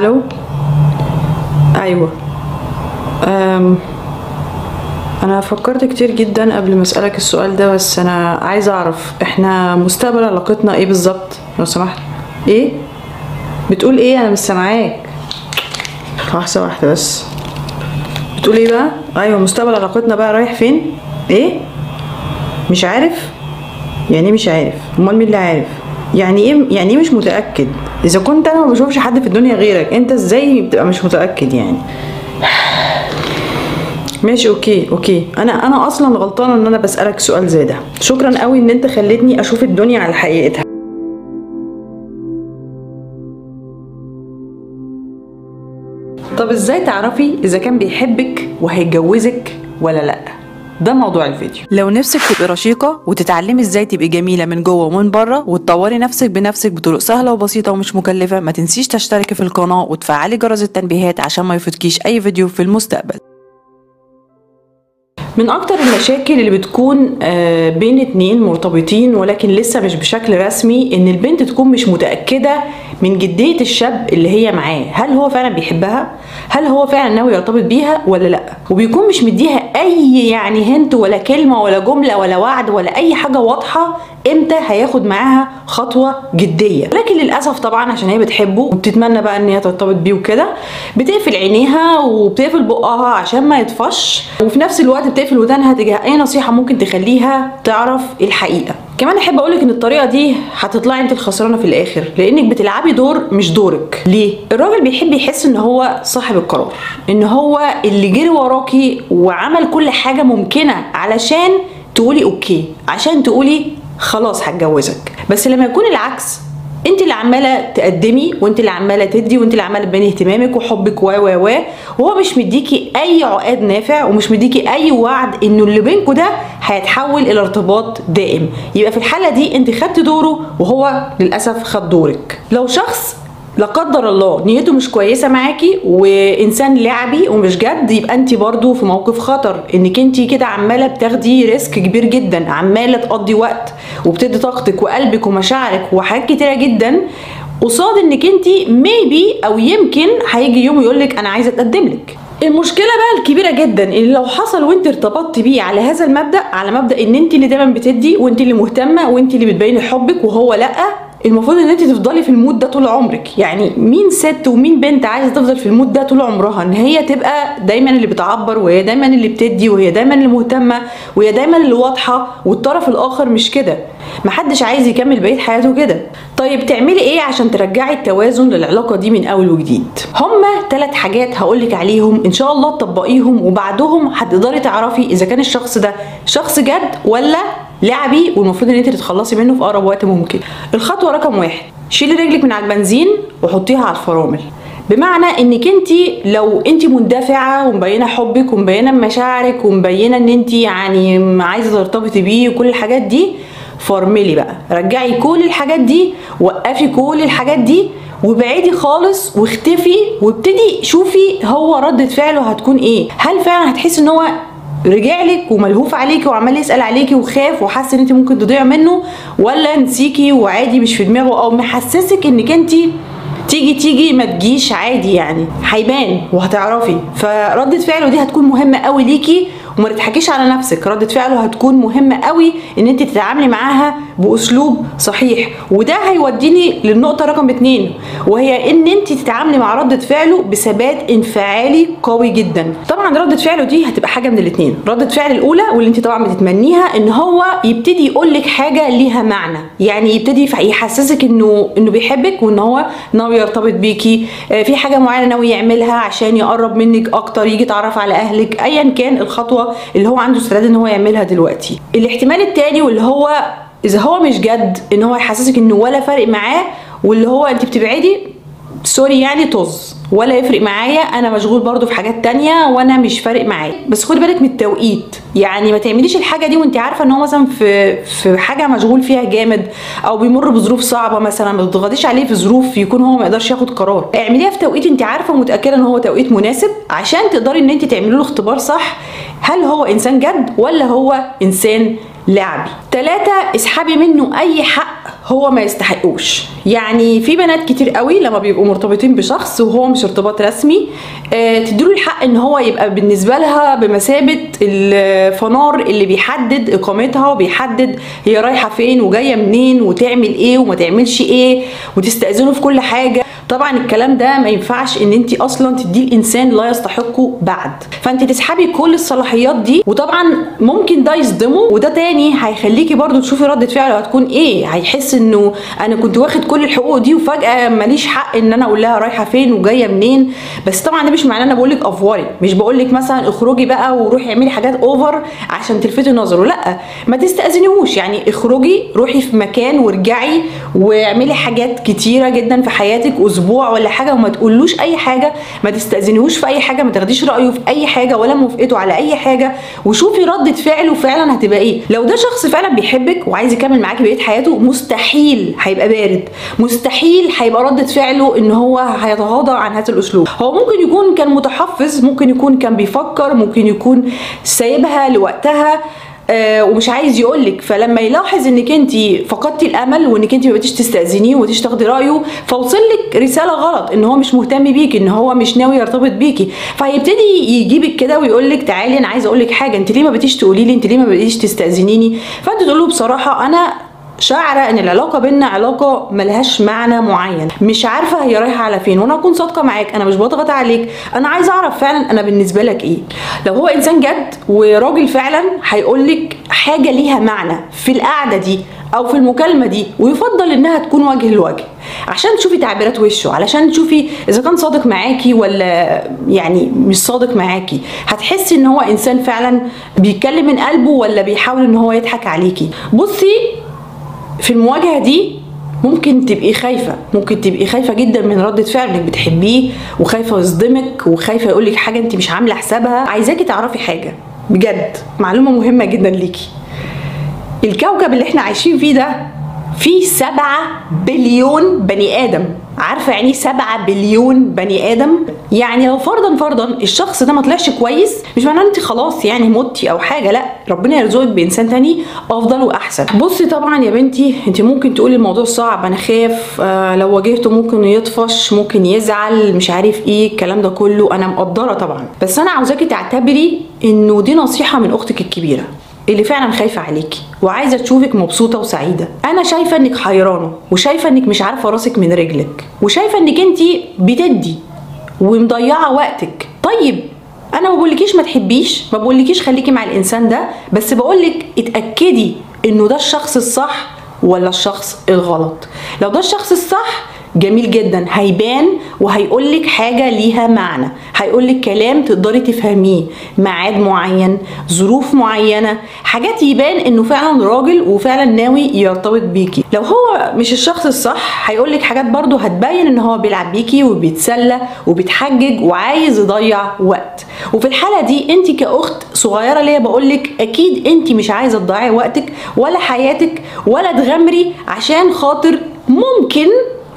ألو. أيوه. أم أنا فكرت كتير جدا قبل ما أسألك السؤال ده بس أنا عايزه أعرف إحنا مستقبل علاقتنا إيه بالظبط؟ لو سمحت. إيه؟ بتقول إيه؟ أنا مش سامعاك. لحظه واحدة بس. بتقول إيه بقى؟ أيوه مستقبل علاقتنا بقى رايح فين؟ إيه؟ مش عارف. يعني إيه مش عارف؟ أمال مين اللي عارف؟ يعني إيه يعني إيه مش متأكد؟ إذا كنت أنا ما بشوفش حد في الدنيا غيرك أنت إزاي بتبقى مش متأكد يعني؟ ماشي okay okay. أنا أنا أصلا غلطانة إن أنا بسألك سؤال زي ده. شكرا قوي إن أنت خلتني أشوف الدنيا على حقيقتها. طب إزاي تعرفي إذا كان بيحبك وهيتجوزك ولا لأ؟ ده موضوع الفيديو. لو نفسك تبقي رشيقة وتتعلمي إزاي تبقي جميلة من جوه ومن بره وتطوري نفسك بنفسك بطرق سهلة وبسيطة ومش مكلفة ما تنسيش تشتركي في القناة وتفعلي جرس التنبيهات عشان ما يفوتكيش أي فيديو في المستقبل. من أكتر المشاكل اللي بتكون آه، بين اتنين مرتبطين ولكن لسه مش بشكل رسمي إن البنت تكون مش متأكدة من جدية الشاب اللي هي معاه. هل هو فعلا بيحبها؟ هل هو فعلا ناوي يرتبط بيها ولا لأ؟ وبيكون مش مديها أي يعني هنت ولا كلمة ولا جملة ولا وعد ولا أي حاجة واضحة إمتى هياخد معاها خطوة جدية. لكن للأسف طبعا عشان هي بتحبه وبتتمنى بقى إن هي ترتبط بيه وكده بتقفل عينيها وبتقفل بقها عشان ما يطفش وفي نفس الوقت بتقفل ودانها تجاه أي نصيحة ممكن تخليها تعرف الحقيقة. كمان أحب اقولك إن الطريقة دي هتطلعي أنت الخسرانة في الآخر لأنك بتلعبي دور مش دورك. ليه؟ الراجل بيحب يحس إن هو صاحب القرار إن هو اللي جري وراكي وعمل كل حاجة ممكنة علشان تقولي أوكي عشان تقولي خلاص هتجوزك. بس لما يكون العكس انت اللي عمالة تقدمي وانت اللي عمالة تدي وانت اللي عمالة تبيني اهتمامك وحبك و و و وهو مش مديكي أي عقاد نافع ومش مديكي أي وعد إنه اللي بينكوا ده هيتحول إلى ارتباط دائم. يبقى في الحالة دي انت خدت دوره وهو للأسف خد دورك. لو شخص لا قدر الله نيته مش كويسة معاكي وإنسان لعبي ومش جد يبقى انت برضو في موقف خطر إنك انت كده عمالة بتاخدي ريسك كبير جدا عمالة تقضي وقت وبتدي طاقتك وقلبك ومشاعرك وحاجات كتيرة جدا قصاد إنك انت maybe أو يمكن هيجي يوم يقول لك أنا عايزة أتقدم لك. المشكلة بقى الكبيرة جدا اللي لو حصل وانت ارتبطتي بيه على هذا المبدأ على مبدأ إن انت اللي دايما بتدي وانت اللي مهتمة وانت اللي بتبيني حبك وهو لأ المفروض إن أنت تفضلي في ال mood ده طول عمرك. يعني مين ست ومين بنت عايزة تفضل في ال mood ده طول عمرها؟ إن هي تبقى دايما اللي بتعبر وهي دايما اللي بتدي وهي دايما اللي مهتمة وهي دايما اللي واضحة والطرف الآخر مش كده. محدش عايز يكمل بقية حياته كده. طيب تعملي إيه عشان ترجعي التوازن للعلاقة دي من أول وجديد؟ هما ثلاث حاجات هقولك عليهم إن شاء الله تطبقيهم وبعدهم هتقدري تعرفي إذا كان الشخص ده شخص جد ولا لعبي والمفروض إن أنت تتخلصي منه في أقرب وقت ممكن. الخطوة رقم واحد شيلي رجلك من على البنزين وحطيها على الفرامل. بمعنى إنك أنت لو أنت مندفعة ومبينة حبك ومبينة مشاعرك ومبينة إن أنت يعني عايزة ترتبطي بيه وكل الحاجات دي فرملي بقى. رجعي كل الحاجات دي وقفي كل الحاجات دي وبعيدي خالص واختفي وابتدي شوفي هو ردة فعله هتكون إيه. هل فعلا هتحسي إن هو رجع لك وملهوف عليكي وعمال يسأل عليكي وخاف وحاسة إن انت ممكن تضيع منه ولا نسيكي وعادي مش في دماغه أو محسسك إنك انت تيجي تيجي ما تجيش عادي يعني هيبان وهتعرفي. فردة فعله دي هتكون مهمة قوي ليكي وما تضحكيش على نفسك ردة فعله هتكون مهمة قوي إن انت تتعاملي معاها بأسلوب صحيح. وده هيوديني للنقطة رقم اتنين وهي إن أنت تتعاملي مع ردة فعله بثبات انفعالي قوي جدا. طبعا ردة فعله دي هتبقى حاجة من الاتنين. ردة فعل الأولى واللي أنت طبعا بتتمنيها إن هو يبتدي يقول لك حاجة ليها معنى. يعني يبتدي يحسسك إنه إنه بيحبك وإن هو ناوي يرتبط بيكي. آه، في حاجة معينة ناوي يعملها عشان يقرب منك أكتر يجي يتعرف على أهلك. ايا كان الخطوة اللي هو عنده استعداد إن هو يعملها دلوقتي. الاحتمال التاني واللي هو إذا هو مش جد إن هو يحسسك إنه ولا فارق معاه واللي هو انت بتبعدي سوري يعني طز. ولا يفرق معايا أنا مشغول برضو في حاجات تانية وأنا مش فارق معايا. بس خدي بالك من التوقيت. يعني ما تعمليش الحاجة دي وانت عارفة إن هو مثلا في في حاجة مشغول فيها جامد أو بيمر بظروف صعبة مثلا ما تضغطيش عليه في ظروف يكون هو ما يقدرش ياخد قرار. اعمليها في توقيت انت عارفة ومتأكدة إن هو توقيت مناسب عشان تقدري إن انت تعملي له اختبار صح. هل هو إنسان جد ولا هو إنسان لعبي. تلاتة اسحبي منه أي حق هو ما يستحقوش. يعني في بنات كتير قوي لما بيبقوا مرتبطين بشخص وهو مش ارتباط رسمي آه تديله الحق إن هو يبقى بالنسبة لها بمثابة الفنار اللي بيحدد إقامتها وبيحدد هي رايحة فين وجاية منين وتعمل إيه وما تعملش إيه وتستأذنه في كل حاجة. طبعا الكلام ده ما ينفعش إن انت أصلا تديه الإنسان لا يستحقه بعد. فانت تسحبي كل الصلاحيات دي وطبعا ممكن ده يصدمه وده تاني هيخليكي برضو تشوفي ردة فعله هتكون إيه؟ هيحس إنه أنا كنت واخد كل الحقوق دي وفجأة ماليش حق إن أنا أقول لها رايحة فين وجاية منين. بس طبعا ده مش معناه أنا بقول لك أڤوري. مش بقول لك مثلا اخرجي بقى وروحي اعملي حاجات over عشان تلفتي نظره. لأ ما تستأذنيهوش. يعني اخرجي روحي في مكان وارجعي واعملي حاجات كتيرة جدا في حياتك أسبوع ولا حاجة وما تقولوش أي حاجة. ما تستأذنيهوش في أي حاجة ما تاخديش رأيه في أي حاجة ولا موافقته على أي حاجة. وشوفي ردة فعله فعلا هتبقى إيه. لو ده شخص فعلا بيحبك وعايز يكمل معاكي بقية حياته مستحيل هيبقى بارد. مستحيل هيبقى ردة فعله إن هو هيتغاضى عن هذا الأسلوب. هو ممكن يكون كان متحفظ ممكن يكون كان بيفكر ممكن يكون سايبها لوقتها. ومش عايز يقولك. فلما يلاحظ انك انت فقدتي الامل وانك انت ما بقيتيش تستأذنيه ومبقيتيش تاخدي رأيه فوصل لك رسالة غلط ان هو مش مهتم بيكي ان هو مش ناوي يرتبط بيكي. فهيبتدي يجيبك كده ويقول لك تعالي أنا عايز أقول لك حاجة انت ليه ما بقيتيش تقولي لي؟ انت ليه ما بقيتيش تستأذنيني؟ فانت تقول له بصراحة أنا شاعرة إن العلاقة بينا علاقة ملهاش معنى معين. مش عارفة هي رايحة على فين. وأنا أكون صادقة معاك. أنا مش بضغط عليك. أنا عايزه أعرف فعلا أنا بالنسبة لك إيه. لو هو إنسان جد وراجل فعلا هيقول لك حاجة ليها معنى في القعدة دي أو في المكالمة دي ويفضل إنها تكون وجه لوجه. عشان تشوفي تعبيرات وشه علشان تشوفي إذا كان صادق معاكي ولا يعني مش صادق معاكي. هتحسي إن هو إنسان فعلا بيتكلم من قلبه ولا بيحاول إن هو يضحك عليكي. بصي في المواجهة دي ممكن تبقي خايفة ممكن تبقي خايفة جدا من ردة فعلك بتحبيه وخايفة يصدمك وخايفة يقولك حاجة أنت مش عاملة حسابها. عايزاكي تعرفي حاجة. بجد معلومة مهمة جدا ليكي. الكوكب اللي إحنا عايشين فيه ده فيه سبعة بليون بني آدم. عارفة يعني سبعة بليون بني آدم؟ يعني لو فرضا فرضا الشخص ده ما طلعش كويس مش معناه انت خلاص يعني متي أو حاجة لأ ربنا يرزقك بإنسان تاني أفضل وأحسن. بصي طبعا يا بنتي انت ممكن تقولي الموضوع صعب أنا خاف آه لو واجهته ممكن يطفش ممكن يزعل مش عارف إيه الكلام ده كله أنا مقدرة طبعا. بس أنا عاوزاكي تعتبري إنه دي نصيحة من أختك الكبيرة. اللي فعلا خايفة عليكي وعايزة تشوفك مبسوطة وسعيدة. أنا شايفة إنك حيرانة وشايفة إنك مش عارفة راسك من رجلك وشايفة إنك انت بتدي ومضيعة وقتك. طيب أنا ما بقولكيش ما تحبيش ما بقولكيش خليكي مع الإنسان ده بس بقولك اتأكدي إنه ده الشخص الصح ولا الشخص الغلط. لو ده الشخص الصح جميل جدا. هيبان وهيقولك حاجة ليها معنى. هيقولك كلام تقدري تفهميه. ميعاد معين ظروف معينة. حاجات يبان إنه فعلا راجل وفعلا ناوي يرتبط بيكي. لو هو مش الشخص الصح هيقولك حاجات برضو هتبين إن هو بيلعب بيكي وبيتسلى وبيتحجج وعايز يضيع وقت. وفي الحالة دي أنت كأخت صغيرة ليا بقولك أكيد أنت مش عايزة تضيعي وقتك ولا حياتك ولا تغامري عشان خاطر ممكن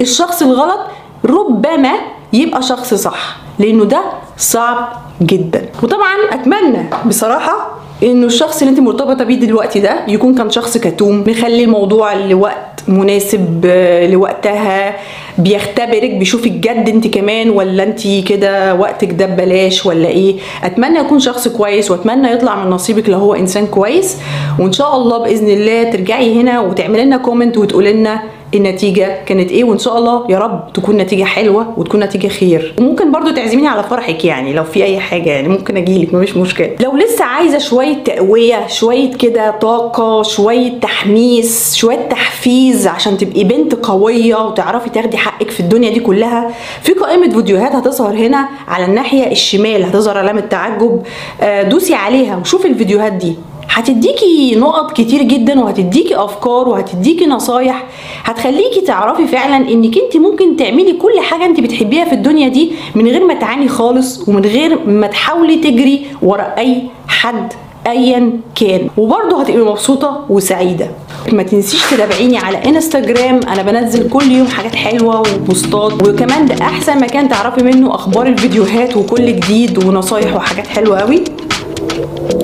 الشخص الغلط ربما يبقى شخص صح لأنه ده صعب جدا. وطبعا أتمنى بصراحة إنه الشخص اللي أنت مرتبطة بيه دلوقتي ده يكون كان شخص كتوم مخلي الموضوع لوقت مناسب لوقتها بيختبرك بيشوفك جد أنت كمان ولا أنت كده وقتك ده ببلاش ولا إيه؟ أتمنى يكون شخص كويس وأتمنى يطلع من نصيبك لو هو إنسان كويس. وإن شاء الله بإذن الله ترجعي هنا وتعملي لنا كومنت وتقولي لنا النتيجة كانت إيه؟ وإن شاء الله يا رب تكون نتيجة حلوة وتكون نتيجة خير. وممكن برضو تعزميني على فرحك يعني لو في أي حاجة يعني ممكن اجيلك مفيش مشكلة. لو لسه عايزة شوية تقوية شوية كده طاقة شوية تحميس شوية تحفيز عشان تبقي بنت قوية وتعرفي تاخدي حقك في الدنيا دي كلها في قائمة فيديوهات هتظهر هنا على الناحية الشمال هتظهر علامة تعجب. دوسي عليها وشوفي الفيديوهات دي. هتديكي نقط كتير جدا وهتديكي أفكار وهتديكي نصايح. هتخليكي تعرفي فعلا إنك أنت ممكن تعملي كل حاجة أنت بتحبيها في الدنيا دي من غير ما تعاني خالص ومن غير ما تحاولي تجري ورا أي حد ايا كان. وبرضه هتبقي مبسوطة وسعيدة. ما تنسيش تتابعيني على إنستجرام. أنا بنزل كل يوم حاجات حلوة وبوستات. وكمان ده أحسن مكان تعرفي منه أخبار الفيديوهات وكل جديد ونصايح وحاجات حلوة قوي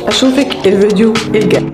أشوفك الفيديو الجاي.